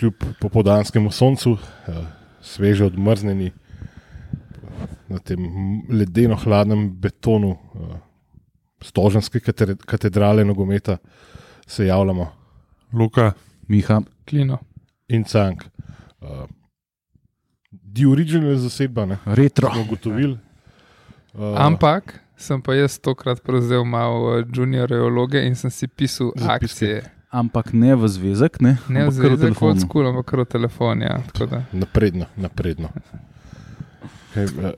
kljub popodanskemu soncu, uh, sveže odmrznjeni na tem ledeno hladnem betonu uh, Stoženske katedrale nogometa, se javljamo. Luka, Miha, Klino. in Cank. Uh, The original zasedba, ne? retro. smo ugotovili. Uh, Ampak sem pa jaz tokrat prevzel malo eh, junior eologe in sem si pisal Zapiske. akcije. Ampak ne v zvezek, ne, Ne v ampak zvezek, kot telefonu. skul, ampak v telefon. Ja, tako da. Napredno, napredno. Okay,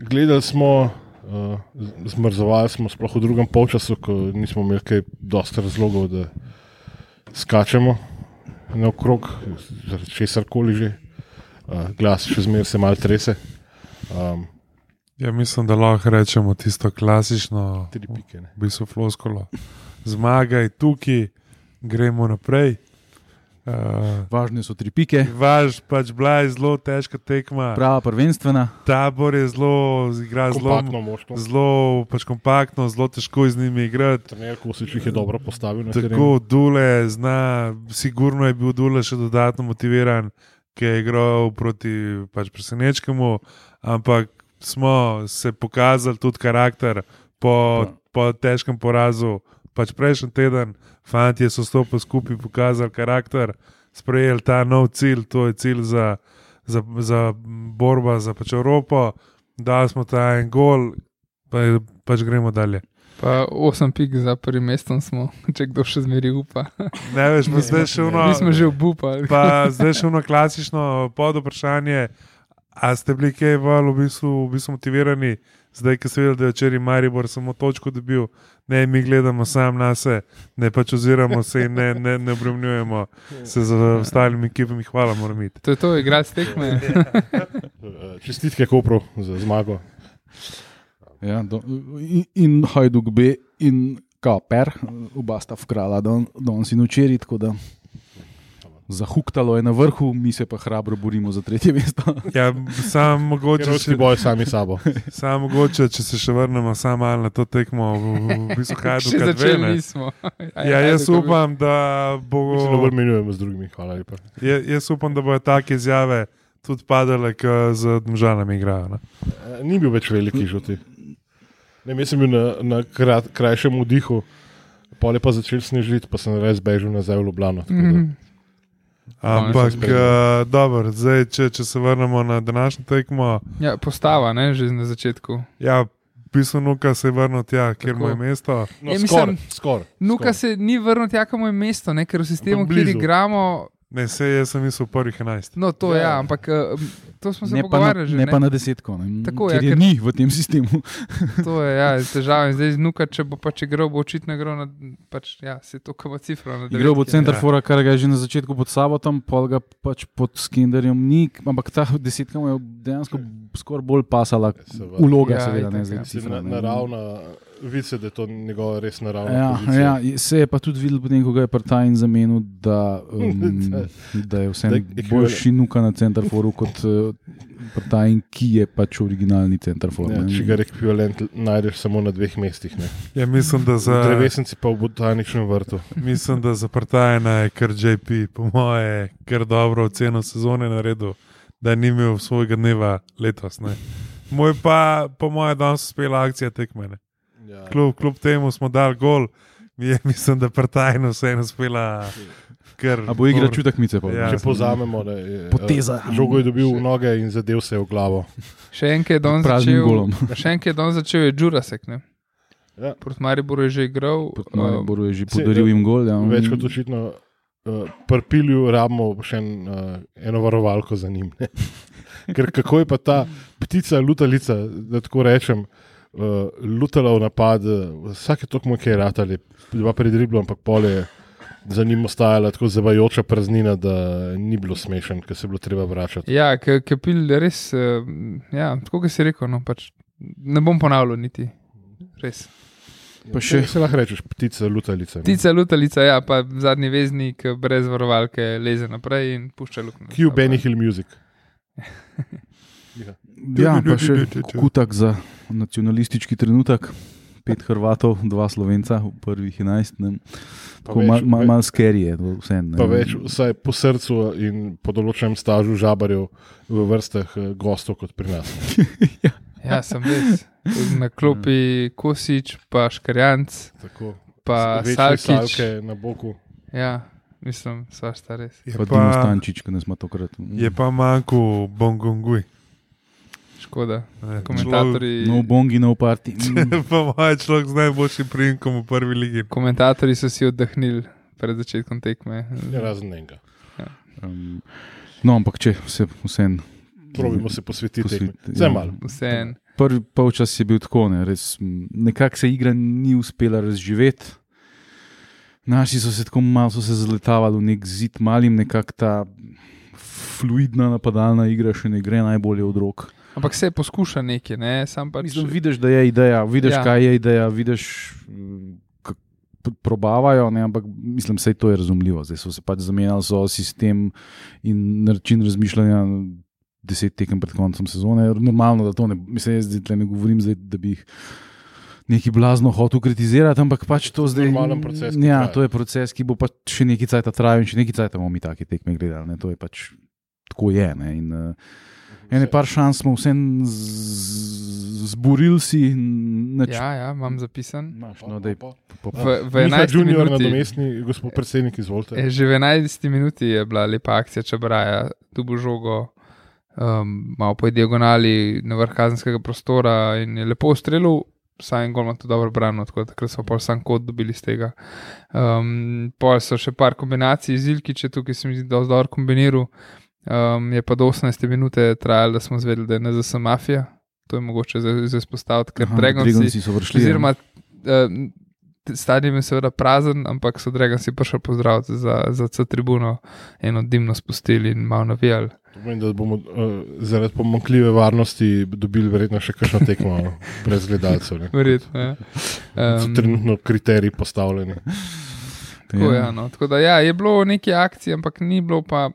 gledali smo, uh, zmrzovali smo, sploh v drugem polčasu, ko nismo imeli kaj dosta razlogov, da skačemo naokrog, zaradi česar koli že. Uh, glas še zmeraj se mal trese. Um, ja mislim, da lahko rečemo tisto klasično, tri pike. Ne. v bistvu floskolo. Zmagaj tukaj, gremo naprej. Uh, Važne so tri pike, Važ pač bila je zelo težka tekma. prava prvenstvena. Tabor je zelo, igra zelo, Kompaktno moštvo. zelo pač kompaktno, zelo težko z njimi igrati. Trener Kosič jih je dobro postavil na teren. Tako Dule zna, sigurno je bil Dule še dodatno motiviran, ki je igral proti pač presenečkemu, ampak smo se pokazali tudi karakter po, po težkem porazu. Pač prejšnji teden, fanti so stopili skupaj, pokazali karakter, sprejeli ta nov cilj, to je cilj za, za, za borba za pač Evropo, da smo ta en gol, pa pač gremo dalje. Pa 8 pik za prvim mestom smo, če kdo še zmeri upa. Ne veš, pa zdaj še uno. Mi smo že obupali. Pa zdaj še eno klasično pod vprašanje. A ste bili kaj v bistvu, v bistvu motivirani, zdaj, ko ste videli, da je včeraj Maribor samo točko dobil, ne mi gledamo sam na se, ne pač oziramo se in ne, ne, ne obremenjujemo se z ostalimi ekipami. Hvala, moram iti. To je to, igrati tekme. Uh, Čestitke Kopru za zmago. Ja, do, in, in Hajduk B in Kaper, oba sta vkrala don, danes in včeraj, tako da zahuktalo je na vrhu, mi se pa hrabro borimo za tretje mesto. Ja, sam mogoče, Če bojo sami sabo. sam mogoče, če se še vrnemo samo malo na to tekmo, v, v, bistvu Še Hajduk začeli dve. nismo. Ja, jaz upam, da bo. Se ne bolj menjujemo z drugimi. Hvala lepa. Ja, jaz upam, da bodo take izjave tudi padale, ki z državami igrajo. Ne? Eh, Ni bil več veliki žuti. Ne, jaz sem bil na, na krat, krajšem vdihu, pa začel snežiti, pa sem res bežal nazaj v Ljubljano. tako da- Mhm. Ampak, uh, dobro, zdaj, če, če se vrnemo na današnjo tekmo, Ja, postava, ne, že na začetku. ja, pismo Nuka se je vrnil tja, kjer mu je mesto. No, Ja, skoraj, mislim, skoraj. Nuka skoraj. se ni vrnil tja, kamor je mesto, ne, ker v sistemu, kjer igramo, Ne, se jaz sem mislil prvih 11. no to Ja. ja, ampak eh, to smo se Ne na, pogovarjali že. ne pa na desetko, ne, Tako, ker ja, je ker- ni v tem sistemu. To je ja, težava. In zdaj z Nuka, če bo pač igral, bo očitno igral na pač, ja, se to kama cifra. na Igral bo center Ja. fora, kar ga je že na začetku pod Savotom, pol ga pač pod Skinderjem ni, ampak ta desetka mu je dejansko skoraj bolj pasala. Uloga, Ja, seveda, ne zdaj. ja. cifra, Na, ne. naravna, vidi se, da je to njegova res naravna. Ja, pozicija. ja, se je pa tudi videl, potem, ko ga je Partajn zamenil, da, um, da je vse Da je boljši nuka na centerforu kot uh, Partajn, ki je pač originalni centerfor. Ja, če ga ekvivalent najdeš samo na dveh mestih. Ne. Ja, mislim, da za, Drevesenci pa v botaničnem vrtu. mislim, da za Partajna je kar JP, po moje, kar dobro oceno sezone naredil, da ni imel svojega dneva letos. Ne. Moj pa, po moje, danes uspela akcija tekmene. Ja. Kljub, kljub temu smo dali gol, mi je, mislim, da Partajna vseeno uspela. Kar, A bo igra čutek mice. Pa, Ja. Če pozamemo, da je Poteza. eh, Žogo je dobil v noge in zadev se je v glavo. Še enkrat je danes Praznim začel. Še enkrat je danes začel, je Jurasek. Ne? Ja. Proti Mariboru je že igral. Proti eh, Mariboru je že Se- podaril jim gol. Ja. Več kot očitno. Uh, Prpilju rabimo še en, uh, eno varovalko za njim. ne. Ker kako je pa ta ptica, lutalica, da tako rečem, uh, lutala v napad, uh, vsake toliko mu je kaj ratali, dva predriblo, ampak pol je za njim ostajala tako zavajoča praznina, da ni bilo smešen, ker se je bilo treba vračati. Ja, Kapil je res, eh, ja, tako kot si rekel, no, pač, ne bom ponavljal niti. Res. Pa še- Se lahko rečeš, ptica, lutalica. ne. Ptica, lutalica, ja, pa zadnji veznik eh, brez varovalke leze naprej in pušča luknjo. Q Benny Hill Music. Ja, pa še kutak za nacionalistički trenutek. pet Hrvatov, dva Slovenca v prvih 11. Ne. Pa Tako več- Malo ma, ve- mal skerije, vse. Pa več, vsaj po srcu in po določenem stažu žabarjev v vrstah eh, gostov kot pri nas. Ja, sem res. Na klopi Kosič, pa Škarjanc, Tako, pa Salkič. salke na boku. Ja, mislim, sva sta res. Je Pa Dino pa, Stančič, ki nas ima tokrat. je pa manjko Bongonguj. Škoda. Ne, Komentatorji, No bongi, no party. Mm. človek- Pa moj človek z najboljšim primkom v prvi ligi. komentatorji so si oddahnili pred začetkom tekme. Ja, razen enega. Um, no, ampak če se vsem. Probimo se posvetiti tekmi. Posvet- Zdaj ja. malo. Vseen. Prvi polčas je bil tako, ne, res, nekako se igra ni uspela razživeti. Naši so se tako malo so se zaletavali v nek zid, malim nekako ta fluidna napadalna igra še ne gre najbolje od rok. Ampak se poskuša nekaj, ne? sam pač. Mislim, vidiš, da je ideja, vidiš, Ja. kaj je ideja, vidiš, mm, kako probavajo, ne, ampak mislim, da je to je razumljivo. Zdaj so se pač zamenjali so sistem in način razmišljanja. Deset tekem pred koncem sezone, normalno, da to ne, mislim, jaz zdaj tle ne govorim, zdaj, da bi jih neki blazno hotel kritizirati, ampak pač to zdaj. Normalen proces, Ja, traja. to je proces, ki bo pač še nekaj cajt trajal in še nekaj cajt bomo mi take tekme gledali. Ne, to je pač tako je. Ne, in, uh, Ene par šans smo vsem z- zburili si, neč, Ja, ja, imam zapisan. Imaš, no, daj, Pa- po, po, V, v Miha 11 Junior, minuti. nadomestni gospod predsednik, izvolite. Je, že v 11 minuti je bila lepa akcija Čabraja, tu bo žogo, um, malo po diagonali na vrh kazenskega prostora in je lepo ustrelil. Sam gol ima to dobro branil, tako da takrat so pa sam kot dobili z tega. Um, pol so še par kombinacij z Ilkiče, tukaj se mi zdi, da je dobro kombiniral. Um, je pa do 18 minute trajalo, da smo zvedeli, da je NZS mafija. To je mogoče zdaj izpostaviti, ker Aha, Dragonsi, Dragonsi so vršli. ja. Oziroma, uh, stadion je seveda prazen, ampak so Dragonsi prišli pozdraviti za, za C tribuno, eno dimno spustili in malo navijali. To pomeni, da bomo uh, zaradi pomankljive varnosti dobili verjetno še kakšno tekmo brez gledalcev. ne. Verjetno. Ja. So Um, trenutno kriteriji postavljeni. tako, ja, no. tako da ja, je bilo nekaj akcij, ampak ni bilo pa.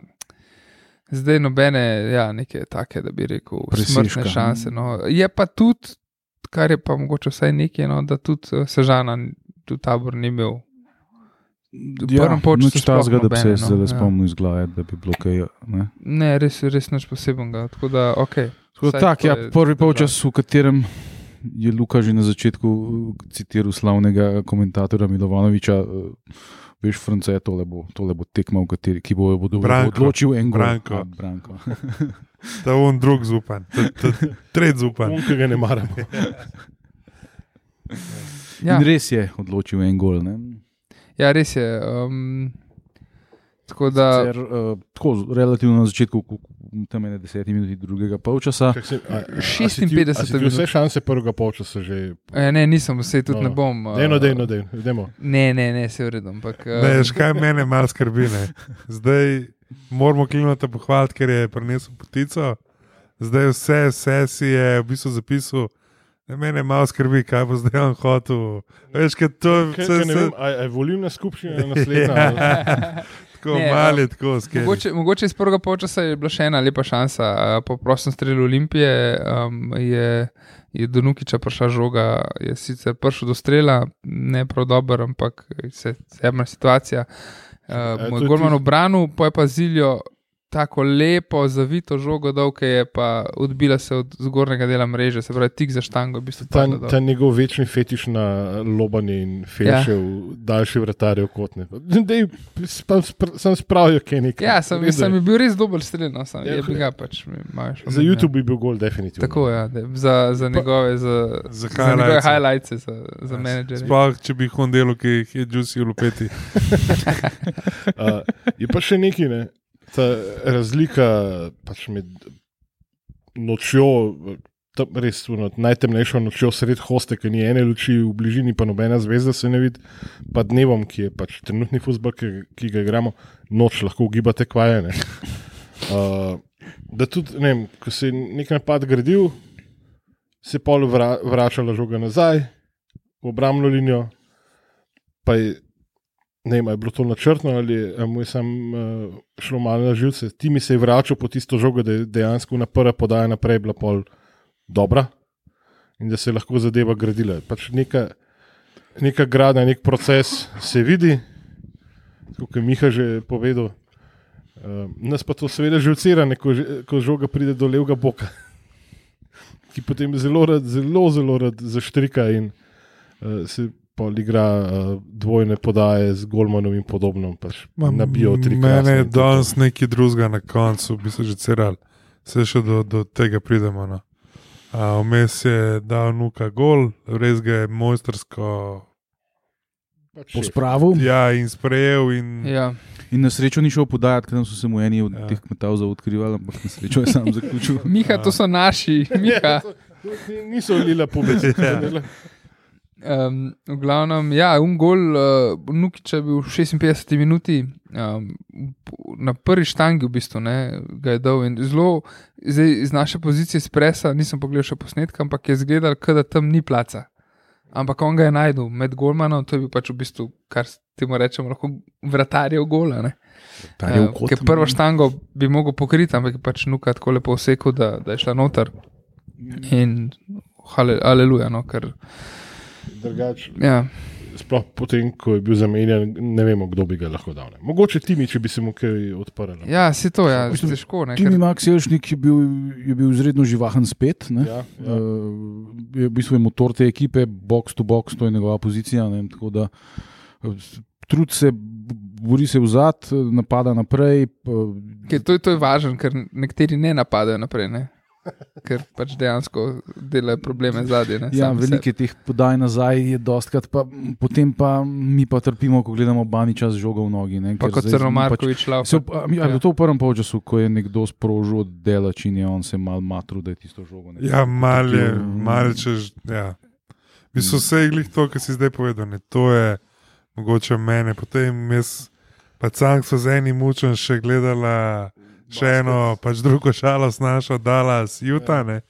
Zdaj nobene, ja, neke take, da bi rekel, Presežka. smrtne šanse. No. Je pa tudi, kar je pa mogoče vsaj nekaj, no, da tudi eh, Sežana, tudi tabor ni imel. Nič sploh tazga, da bi se no, zdaj ja. spomnil iz glave, da bi bilo kaj. Ne? Ne, res, res nič posebnega. Tako da, ok. Tako Vsaj Tak, ja, prvi polčas, v katerem je Luka že na začetku uh, citiral slavnega komentatorja Milovanoviča. uh, Veš, France, tole bo, tole bo tekma, v kateri ki bo, bo, bo Branko. odločil en gol. Branko. A, Branko. Ta on drug zupan, tretji zupan. On, ki ga ne maramo. Ja, In res je odločil en gol. ne. ja, res je. Um, tako da, Sicer, uh, tako, relativno na začetku, tam je na deseti minuti drugega polčasa. Si- a- a- a si ti- 56 a si ti Vse šanse prvega polčasa že. e, ne, nisem, vse tudi No, ne bom. uh, Dejno, dejno, dejno. dejmo. Ne, ne, ne, se uredam. Ampak, uh, Ne, veš, kaj mene malo skrbi. Ne? Zdaj moramo klimata pohvaliti, ker je prinesel potico. Zdaj vse, vse si je v bistvu zapisal. Ne, mene malo skrbi, kaj bo zdaj on hotel. Veš, kaj to je Kaj, vse, kaj, ne vse, vem, a a je volilna skupščina naslednja? tako Ne, mali, um, tako skeri. Mogoče, mogoče iz prvega polčasa je bila še ena lepa šansa. Po prostem strelu Olimpije um, je, je do Nukiča prišla žoga, je sicer prišel do strela, ne prav dober, ampak se je ena situacija. Uh, to golman branu, pa je pa ziljo tako lepo, zavito žogo, dolge je pa odbila se od zgornjega dela mreže, se pravi tik za štango. V bistvu Ta, dol. ta njegov večni fetiš na lobanje in felše ja. v daljši vratarje v kotne. Dej, sp- sp- Sem spravil, kaj nekaj. Ja, sem, sem je. bil res dober strel, no, sem, Ja, je bil ga pač. šlo Za ja. YouTube bi bil gol, definitivno. Tako ja, da- za, za njegove, za, Za za njegove highlights. za, za menedžerje. Sploh, če bi jih on delal, ki jih je Juicy lupeti. Uh, je pa še nekaj, ne? Ta razlika pač med nočjo, tam res ono, najtemnejšo nočjo sred hoste, ki ni ene luči v bližini, pa nobena zvezda se ne vidi, pa dnevom, ki je pač trenutni futbol, ki, ki ga igramo, noč lahko ugibate kvajene. Uh, da tudi, ne vem, ko se je nek napad gradil, se je pol vra, vračala žoga nazaj v obrambno linijo, pa je ne vem, je bilo to načrtno ali mu je sam uh, šlo malo na živce. Ti mi se je vračal po tisto žogo, da je dejansko na prva podaja naprej bila pol dobra. in da se je lahko zadeva gradila. Pač neka, neka gradnja, nek proces se vidi, kot je Miha že povedal. Uh, nas pa to seveda živcira, ko, že- ko žoga pride do levega boka, ki potem zelo, rad, zelo, zelo zaštrika in uh, se pol igra uh, dvojne podaje z Golmanom in podobno. Pač nabijo tri Mene je krasne je danes nekaj drugega na koncu, bi se že ceral. Se še do, do tega pridemo. No. A, Vmes je dal nuka gol, res ga je mojstersko Pač Po šef. spravu. ja, in sprejel. In, Ja. In na srečo ni šel podajati, ker so se mu eni od Ja. ja. teh kmetov odkrivali, ampak na srečo je sam zaključil. Miha, to so naši, Miha. Ja, to- to ni- Niso lila publika. Ja. Um, v glavnem, ja, un gol, uh, Nukič je bil v 56 minuti, um, na prvi štangi v bistvu ne, ga je dal. in Zelo, zdaj iz naše pozicije spresa, nisem pogledal še posnetka, ampak je izgledal, kot da tam ni placa. Ampak on ga je najdel med golmanom, to je bil pač v bistvu, kar temu rečemo, lahko vratarjev gola. Ne. Ta je v Eh, kot. Ker prvo štango bi mogel pokriti, ampak je pač nuka tako lepo vsekel, da, da je šla noter. In hale, aleluja, no, ker. Drugač, Ja. sploh potem, ko je bil zamenjan, ne vemo, kdo bi ga lahko dal. Ne. Mogoče Timi, če bi se mu kaj odprl. Ja, si to, ja, Mislim, težko. Ne, Timi ker, Max Jelšnik je bil, je bil izredno živahen spet. Ne? Ja, ja. Uh, je v bistvu je motor te ekipe, box to box, to je njegova pozicija. Ne? Tako da eh, trud se, bori se vzad, napada naprej. eh, ker to, je- to je važno, ker nekateri ne napadajo naprej. Ne? Ker pač dejansko delajo probleme zadnje. Ja, veliko teh podaj nazaj, je dostkrat, pa, potem pa mi pa trpimo, ko gledamo Baniča z žogo v nogi. Ne? Pa ker kot Crno pač- Markovič šla. Se, a, a, Ja. ja. To v prvem polčasu, ko je nekdo sprožil od delač in je on se mal matru, da je tisto žogo. nekako ja, mal je, mal češ. Ja. Mi so vse glih to, kar si zdaj povedal. Ne. To je mogoče mene. Potem jaz, pa cank so z enim mučem še gledala. Še eno, pač drugo šalo snašo, Dallas, Utah. Ja.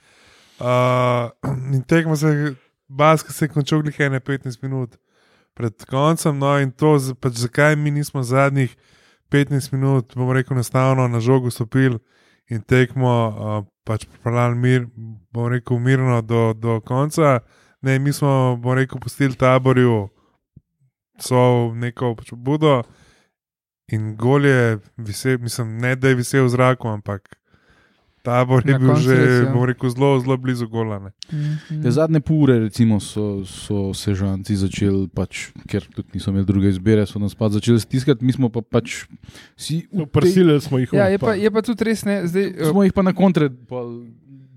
Uh, in tekmo se, basket se je končal glih 15 minut pred koncem. No, in to, pač zakaj mi nismo zadnjih 15 minut, bomo rekel, enostavno na žogo stopili in tekmo uh, pač pripeljali mir, bomo rekel, mirno do, do konca. Ne, mi smo, bomo rekel, pustili taborju, so neko pač budo. In gol je visel, mislim, ne da je visel v zraku, ampak tabor je Na bil že, res, ja. bom rekel, zelo, zelo blizu gola. Ne. Mhm. Ja, zadnje pure recimo, so, so sežanci začeli, pač, ker tudi niso imeli druge izbire, so nas pa začeli stiskati, mi smo pa pač si No, v tej- Prsili smo jih Ja, je pa, je pa tudi res ne. Zdaj, eh, Smo jih pa na kontre pol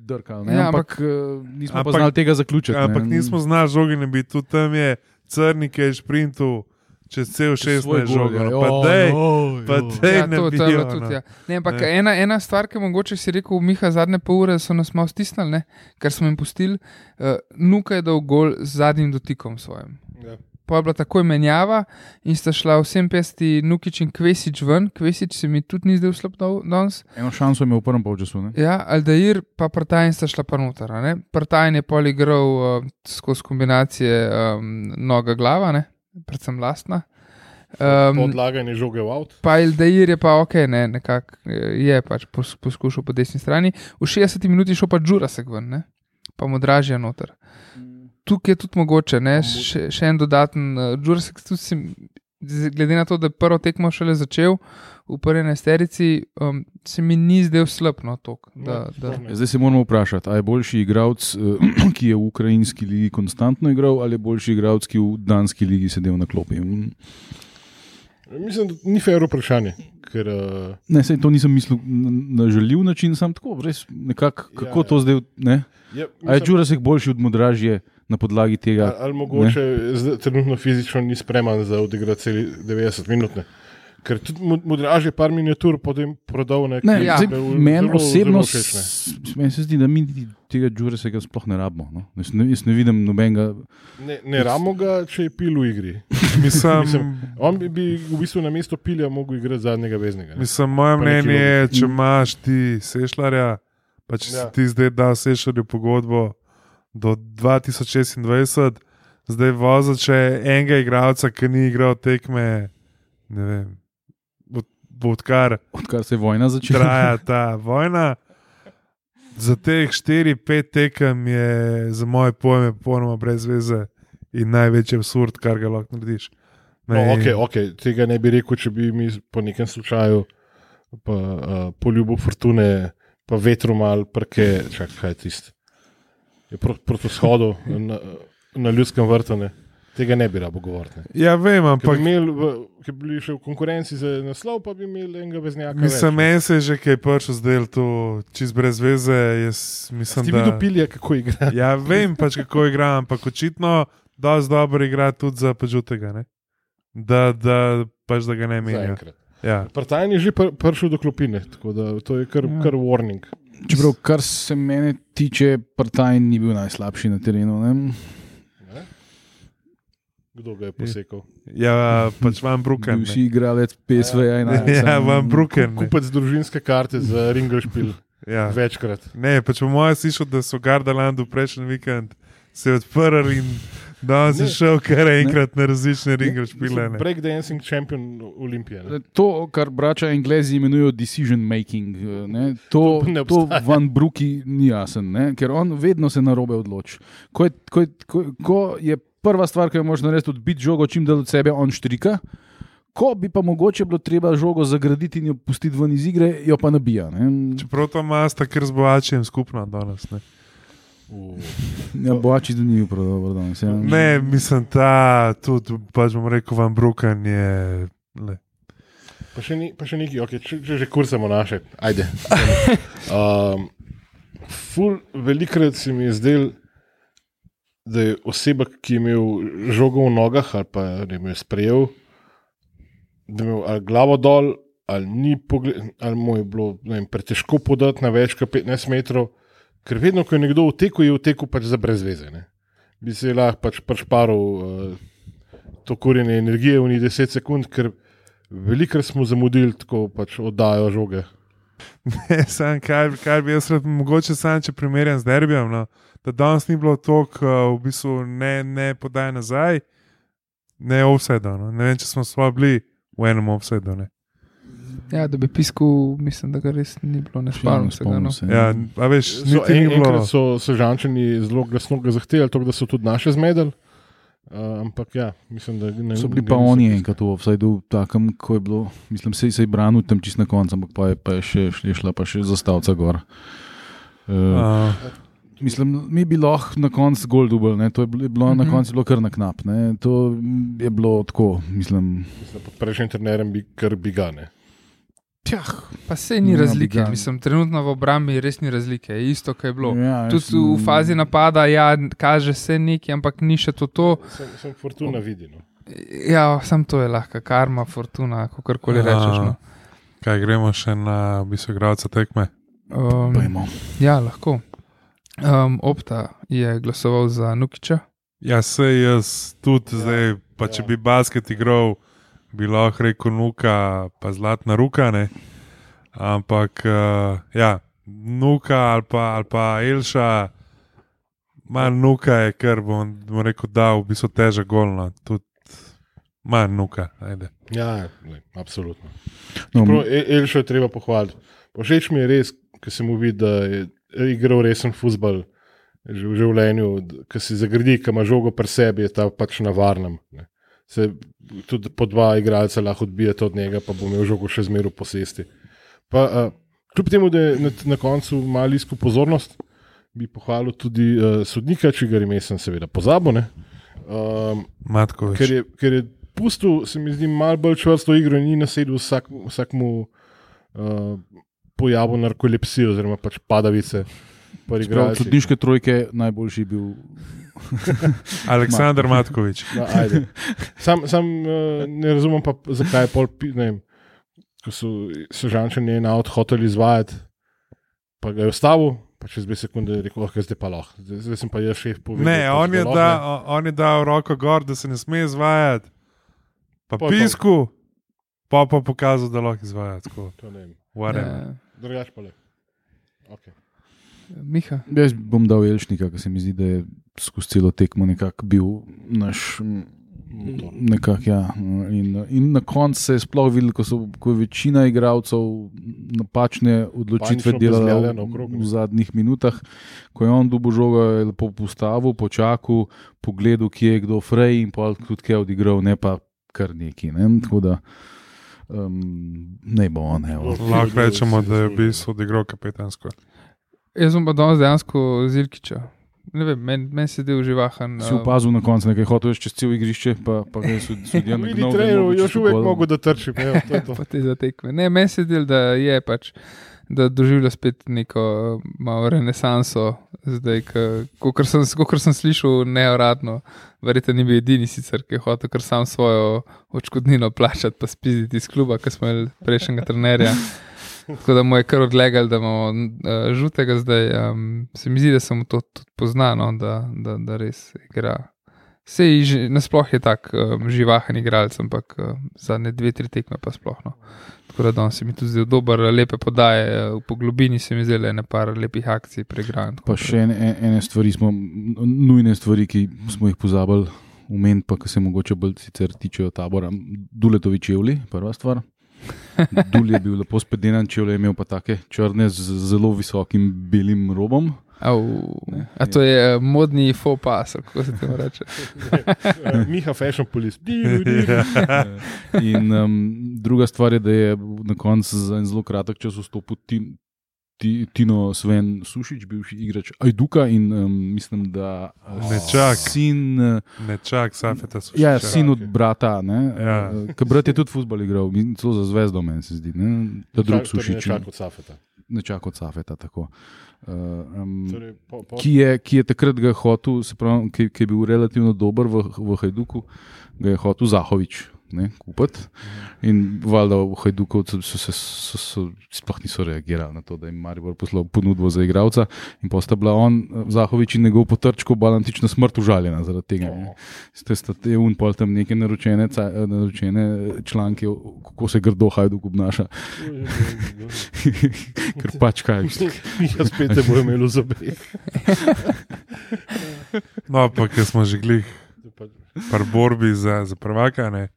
drkali, ne? Ja, ampak, ampak nismo ampak- pa znali tega zaključiti. Ampak ne. nismo znali žogi ne biti, tudi tam je crnik, ki je šprintu čez cel Svoj 16 gol, žog. ja. Pa dej, no, pa dej. Ja, ne to, to bilo tudi. Ja. Ne, ampak Ne. ena, ena stvar, ki mogoče si rekel, Miha, zadnje pol ure so nas malo stisnili, ne, ker smo jim pustili, uh, nuka je dal gol z zadnjim dotikom svojim. Ja. Pa je bila takoj menjava in sta šla vsem pesti Nukič in Kvesič ven. Kvesič se mi tudi ni zdel slab danes. Eno šanso je imel v prvem polčasu. ne. Ja, Aldair pa Prtajn sta šla pa noter. a ne. Prtajn je pol igral uh, skozi kombinacije um, noga glava, ne, predvsem lastna. Um, Podlaganje žoge v avtu. Pa Eldair je pa ok, ne, nekako eh, je pač pos, poskušal po desni strani. V 60 minuti je šel pa Džurasek ven, ne? pa mu dražje noter. Tukaj je tudi mogoče, ne, še, še en dodaten uh, Džurasek, tudi si, glede na to, da je prvo tekmo šele začel v prvi nesterici, um, se mi ni zdel slab no tok. Da, da, Ja, Zdaj se moramo vprašati, ali je boljši igralec, eh, ki je v ukrajinski ligi konstantno igral, ali je boljši igralec, ki je v danski ligi sedel na klopi. Mm. Mislim, da ni fair vprašanje. Ker, uh, Ne, sej to nisem mislil na- žaljiv način, sam tako, res nekako, kako Ja, ja, to zdaj. Ne? je, A je Džurasek boljši od Modražje na podlagi tega? ali, ali mogoče zdaj, trenutno fizično ni spreman za odigrati celi 90 minut. Ne. Ker tudi modraž je par miniatur potem prodal na Ne, Ja. Meni osebno zelo s- meni se zdi, da mi tega Džuraseka sploh ne rabimo. No? Jaz, ne, jaz ne vidim nobenega. Ne, ne ramo ga, če je pil v igri. Mislim, Mislim, On bi, bi v bistvu na mesto pilja mogel igrati zadnjega veznega. ne. Mislim, moje Pa mnenje je, če imaš ti sešljarja, pa če Ja. si ti zdaj dal sešljarju pogodbo do 2026, zdaj voza, če enega igralca, ki ni igral tekme, ne vem, od- odkar Odkar se je vojna začela. traja ta vojna. za teh 4-5 tekem je za moje pojme popolnoma brez veze in največji absurd, kar ga lahko narediš. No, Ne, okay, okay. Tega ne bi rekel, če bi mi po nekem slučaju, pa, uh, po ljubu fortune, pa vetru mal, prke, čakaj, kaj je tisto. Je pro, proti shodu na, na ljudskem vrtu, ne. tega ne bi rabo govoriti. ne. Ja, vem, ampak bi, imeli v, bi bili še v konkurenci za naslov, pa bi imeli enega veznjaka. mislim, meni se je že kaj prišel zdaj to čist brez veze. Jaz mislim, Ste da. videli pilje, kako igra? Ja, vem pač, kako igra, ampak očitno dosti dobro igra tudi za pačutega. Ne? Da, da, pač, da ga ne menijo. Ja. Partajn je že pr, prišel do klopine, tako da to je kar, Ja. kar warning. Čeprav, kar se mene tiče, Partajn ni bil najslabši na terenu. Ne? Ne? Kdo ga je posekal? Ja, pač vam bruken. Bivši igralec PSV-ja in Ja, vam bruken. Kupec družinske karte za Ringelšpil Ja. večkrat. Ne, pač po mojem slišal, da so Gardalandu prejšnji vikend se odprli in danes je Ne. šel kar enkrat na različne ringe špile. ne. Breakdancing champion Olimpije. ne. To, kar brača Anglezi imenujejo decision making, eh, ne, to, To ne to. Van Bruki ni jasen, ne, ker on vedno se na robe odloči. Ko, je- ko, je- ko, ko je prva stvar, ki jo možeš narediti, odbiti žogo čim dalj od sebe, on štrika. Ko bi pa mogoče bilo treba žogo zagraditi in jo pustiti ven iz igre, jo pa nabija. Ne. Čeprav to ima sta kar z boačem skupno danes. Ne, Ja, Boači da ni prav dober danes. Ja. ne mislim, ta tudi, pač bom rekel, vam bruken je. Le. Pa še, ni, pa še nekaj, okay, če, če že kursamo naše, ajde. Um, ful, velikrat se mi je zdel, da je oseba, ki je imel žogo v nogah ali pa ne vem, jo sprejel, da je imel ali glavo dol, ali ni pogled, ali mu je bilo ne vem, pretežko podati na več kot 15 metrov, ker vedno, ko je nekdo vtekel, je vtekel pač za brezveze. Ne? Bi se lahko pač prešparil uh, to kurjenje energije v njih 10 sekund, ker velikrat smo zamudili tako pač oddajo žoge. Ne, sam, kaj, kaj bi jaz rad, mogoče sam, če primerjam z derbijem, no, da danes ni bilo toliko, uh, v bistvu ne, ne podaj nazaj, ne offsedo. No. Ne vem, če smo sva bili v enem offsedu. ne. Ja, da bi piskal, mislim, da ga res ni bilo, ne spomnim se ga. No. Se. Ja, a veš, So, en, ni bilo. so sežančani zelo glasno ga zahtevali, tako da so tudi naše zmedeli. Uh, ampak ja, mislim, da ne So bili pa oni enkrat v offsajdu, takem, ko je bilo, mislim, se je branil tam čist na koncu, ampak pa je, pa je še, še šla pa še zastavca gor. Uh, Uh, mislim, mi bi lahko na koncu gol dubl, ne? to je bilo, je bilo na Mhm. koncu bilo kar na knap. Ne? To je bilo tako, mislim. Mislim, prejšnjim trenerjem bi kar bigane. Tjah, Pa se ni Ja, razlike, mislim, trenutno v obrambi res ni razlike, je isto, kaj je bilo. ja, Tudi v fazi napada, ja, kaže se nekaj, ampak ni še to. to. Sem, sem fortuna videl. No. Ja, sam to je lahko, karma, fortuna, kako koli A. rečeš. No. kaj gremo še na bistvo igralca tekme? Um, Pojmo. ja, lahko. Um, Opta je glasoval za Nukiča. Ja, se jaz tudi Ja, ja, zdaj, pa če ja. bi basket igral, bi lahko rekel nuka, pa zlatna ruka. Ne? Ampak uh, ja, nuka ali pa, ali pa Elša, manj nuka je, ker bom, bom rekel, da v bistvu teža golna. Tudi manj nuka. Ajde. Ja, le, absolutno. No, Prav, Elšo je treba pohvaliti. Všeč mi je res, ker se mu vidi, da je igral resen futbol že v življenju, ki si zagradi, ki ima žogo pri sebi, je ta pač na varnem. Ne. Se tudi po dva igralca lahko odbijete od njega, pa bo imel žogo še zmeraj posesti. Pa, uh, kljub temu, da je na, na koncu malo iskal pozornost, bi pohvalil tudi uh, sodnika, če ga ime sem seveda pozabil. ne. Um, Matkovič. ker je, ker je pustil, se mi zdi, malo bolj čvrsto igro in ni nasedel vsak, vsakmu uh, pojavu narkolepsije oziroma pač padavice. sodniške trojke najboljši bil. Aleksandr Matkovič. No, ajde. sam sam uh, ne razumem, pa, zakaj je pol, pi- ne vem, ko so sežančani en avto hoteli izvajati, pa ga je ustavil, pa čez dve sekunde je rekel, da zdaj pa lahko, zdaj, zdaj sem pa jaz šef povedal. Ne, pač, on je, da on je dal roko gor, da se ne sme izvajati, pa pa- pisku, pa pa pokazal, da lahko izvaja. Tako, To ne vem. Ja, Drugač pa le. Okay. Miha. Jaz bom dal Elšnika, ker se mi zdi, da je skozi celo tekmo nekako bil naš. Nekako, ja. in, in na koncu se je sploh videl, ko, so, ko je večina igralcev napačne odločitve delala v, v zadnjih minutah. Ko je on dubo žogo, je lepo postavil, počakal, pogledal, kje je kdo frej in pa tudi je odigral, ne pa kar neki. Ne? Tako da um, ne bo on. Lahko rečemo, da je v bistvu odigral kapetansko. Jaz sem pa danes dejansko Zilkiča. Ne vem, meni men se zdi uživahan. Si opazil na koncu, nekaj hotel čez cel igrišče, pa, pa ga je je trener, mogel još uvek mogo da trčim. Evo, to to. pa te zatekme. Ne, meni se zdi, da je pač, da doživlja spet neko uh, malo renesanso, zdaj, kot sem, kakor sem slišal neuradno. Verjetno ni bil edini sicer, ki je hotel kar sam svojo odškodnino plačati, pa spiziti iz kluba, ki smo imeli prejšnjega trenerja. Tako da mu je kar odlegal, da imamo uh, žutega zdaj. Um, se mi zdi, da sem to tudi poznano, da, da, da res igra. Sej nasploh je tak um, živahen igralec, ampak uh, zadnje dve, tri tekme pa sploh. No. Tako da danes se mi tudi zdi dober, lepe podaje, eh, v poglobini se mi zdele nekaj lepih akcij pregran. Pa še ene, e- ene stvari smo, nujne stvari, ki smo jih pozabili umeniti, pa ki se mogoče bolj sicer tičejo tabora. Duletovi čevlji, prva stvar. Dul je bil lepo spedenan, čevlje je imel pa take črne z zelo visokim belim robom. Au, Ne, a to je uh, modni faux pas, kako se temu reče. Eh, Miha Fashion Police. Diru, diru. In um, druga stvar je, da je na koncu za en zelo kratek čas vstopil tin, ti, Tino Sven Sušič, bivši igrač Ajduka in um, mislim, da uh, Nečak. sin. Uh, Ne čak, safeta so Ja, sin od brata. Ja. Ker brat je tudi futbol igral, celo za zvezdo, meni se zdi. Ne? Ta drug sušič, nečak od Safeta. nečak od Safeta. Tako. Uh, um, Torej, po- po- ki, je, ki je takrat ga hotel, se pravi, ki, ki je bil relativno dober v, v Hajduku, ga je hotel Zahovič. Ne, kupiti. In valjda v Hajdukovcu so se so, so, sploh niso reagirali na to, da jim Maribor poslal ponudbo za igralca. In posta bila on, Zahovič in njegov potrčko, balantično smrt užaljena zaradi tega. Ne. Ste sta te un pol tam neke naročene, ca- naročene članke, kako se grdo Hajduk obnaša. Ker pač kaj. Miha spet te bo imel v zobeh. No, pa ker smo že glih par borbi za, za prvaka. Ne.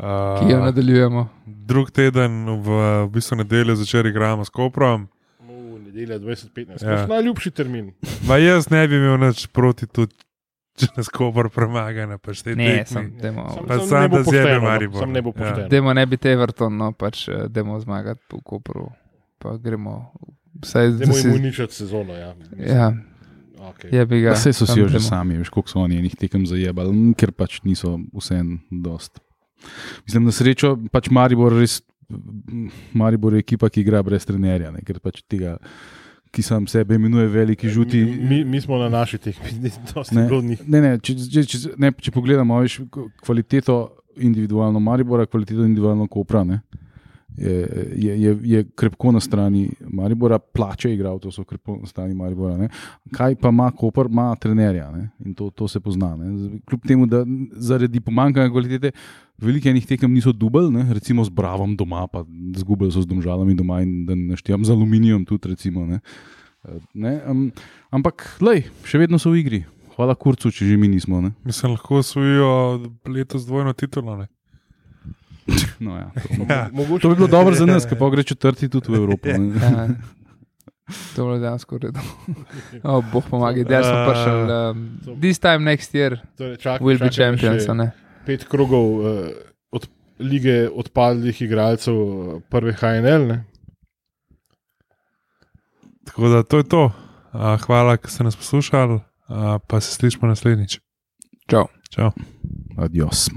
Uh, Ki jo nadaljujemo. drug teden, v, v bistvu nedeljo začer igramo s Koprom. V nedeljo 2015. Ja. Ja. Najljubši termin. Ma jaz ne bi imel nič proti tudi, če nas Kopr premaga na pač te Ne, tekmi. sem, demo, Sam- Pa sam sam, da zjebe no. Maribor. Sam ne bo Ja. pošteno. demo ne biti Everton, no pač eh, demo zmagati po Kopru. Pa gremo. Vsaj, mu si, uničati sezono. Ja. ja, Okay. je bi ga. Vse so si jo že demo. sami, veš, koliko so oni enih tekem zajebali, ker pač niso vse en dost. Mislim, na srečo pač Maribor res. Maribor je ekipa, ki igra brez trenerja, ne, ker pač tega, ki sam sebe imenuje veliki žuti. Mi, mi smo na naši tekmi, Ne, njih. ne, ne, če, če, če, ne, če pogledamo veš, kvaliteto individualno Maribora, kvaliteto individualno Kopra, ne, je, je, je, je krepko na strani Maribora, plače igralcev so krepko na strani Maribora. Ne. Kaj pa ima Koper, ima trenerja ne, in to, to se pozna. Ne. Kljub temu, da zaradi pomankanja kvalitete. Velike enih tekem niso dubl, ne, recimo z Bravom doma, pa zgubili so z domžalami doma in da ne naštejem z aluminijem tudi. Recimo, ne. Ne, um, ampak, lej, še vedno so v igri. Hvala kurcu, če že mi nismo. Ne. Mislim, lahko osvojijo letos dvojno titulo. No, ja, to, Ja. Mogoče, to bi bilo dobro za nas, ki pa gre četrti tudi v Evropo. ne. Ja. To je bilo dejansko v redu. Oh, Bog pomaga, da smo prišli. Um, this time next year torej, čak, will be čakaj me champions. Pet krogov uh, od lige odpadlih igralcev eh, prve HNL. Ne? Tako da to je to. Uh, hvala, ker ste nas poslušali, uh, pa se slišmo naslednjič. Čau. Čau. Adios.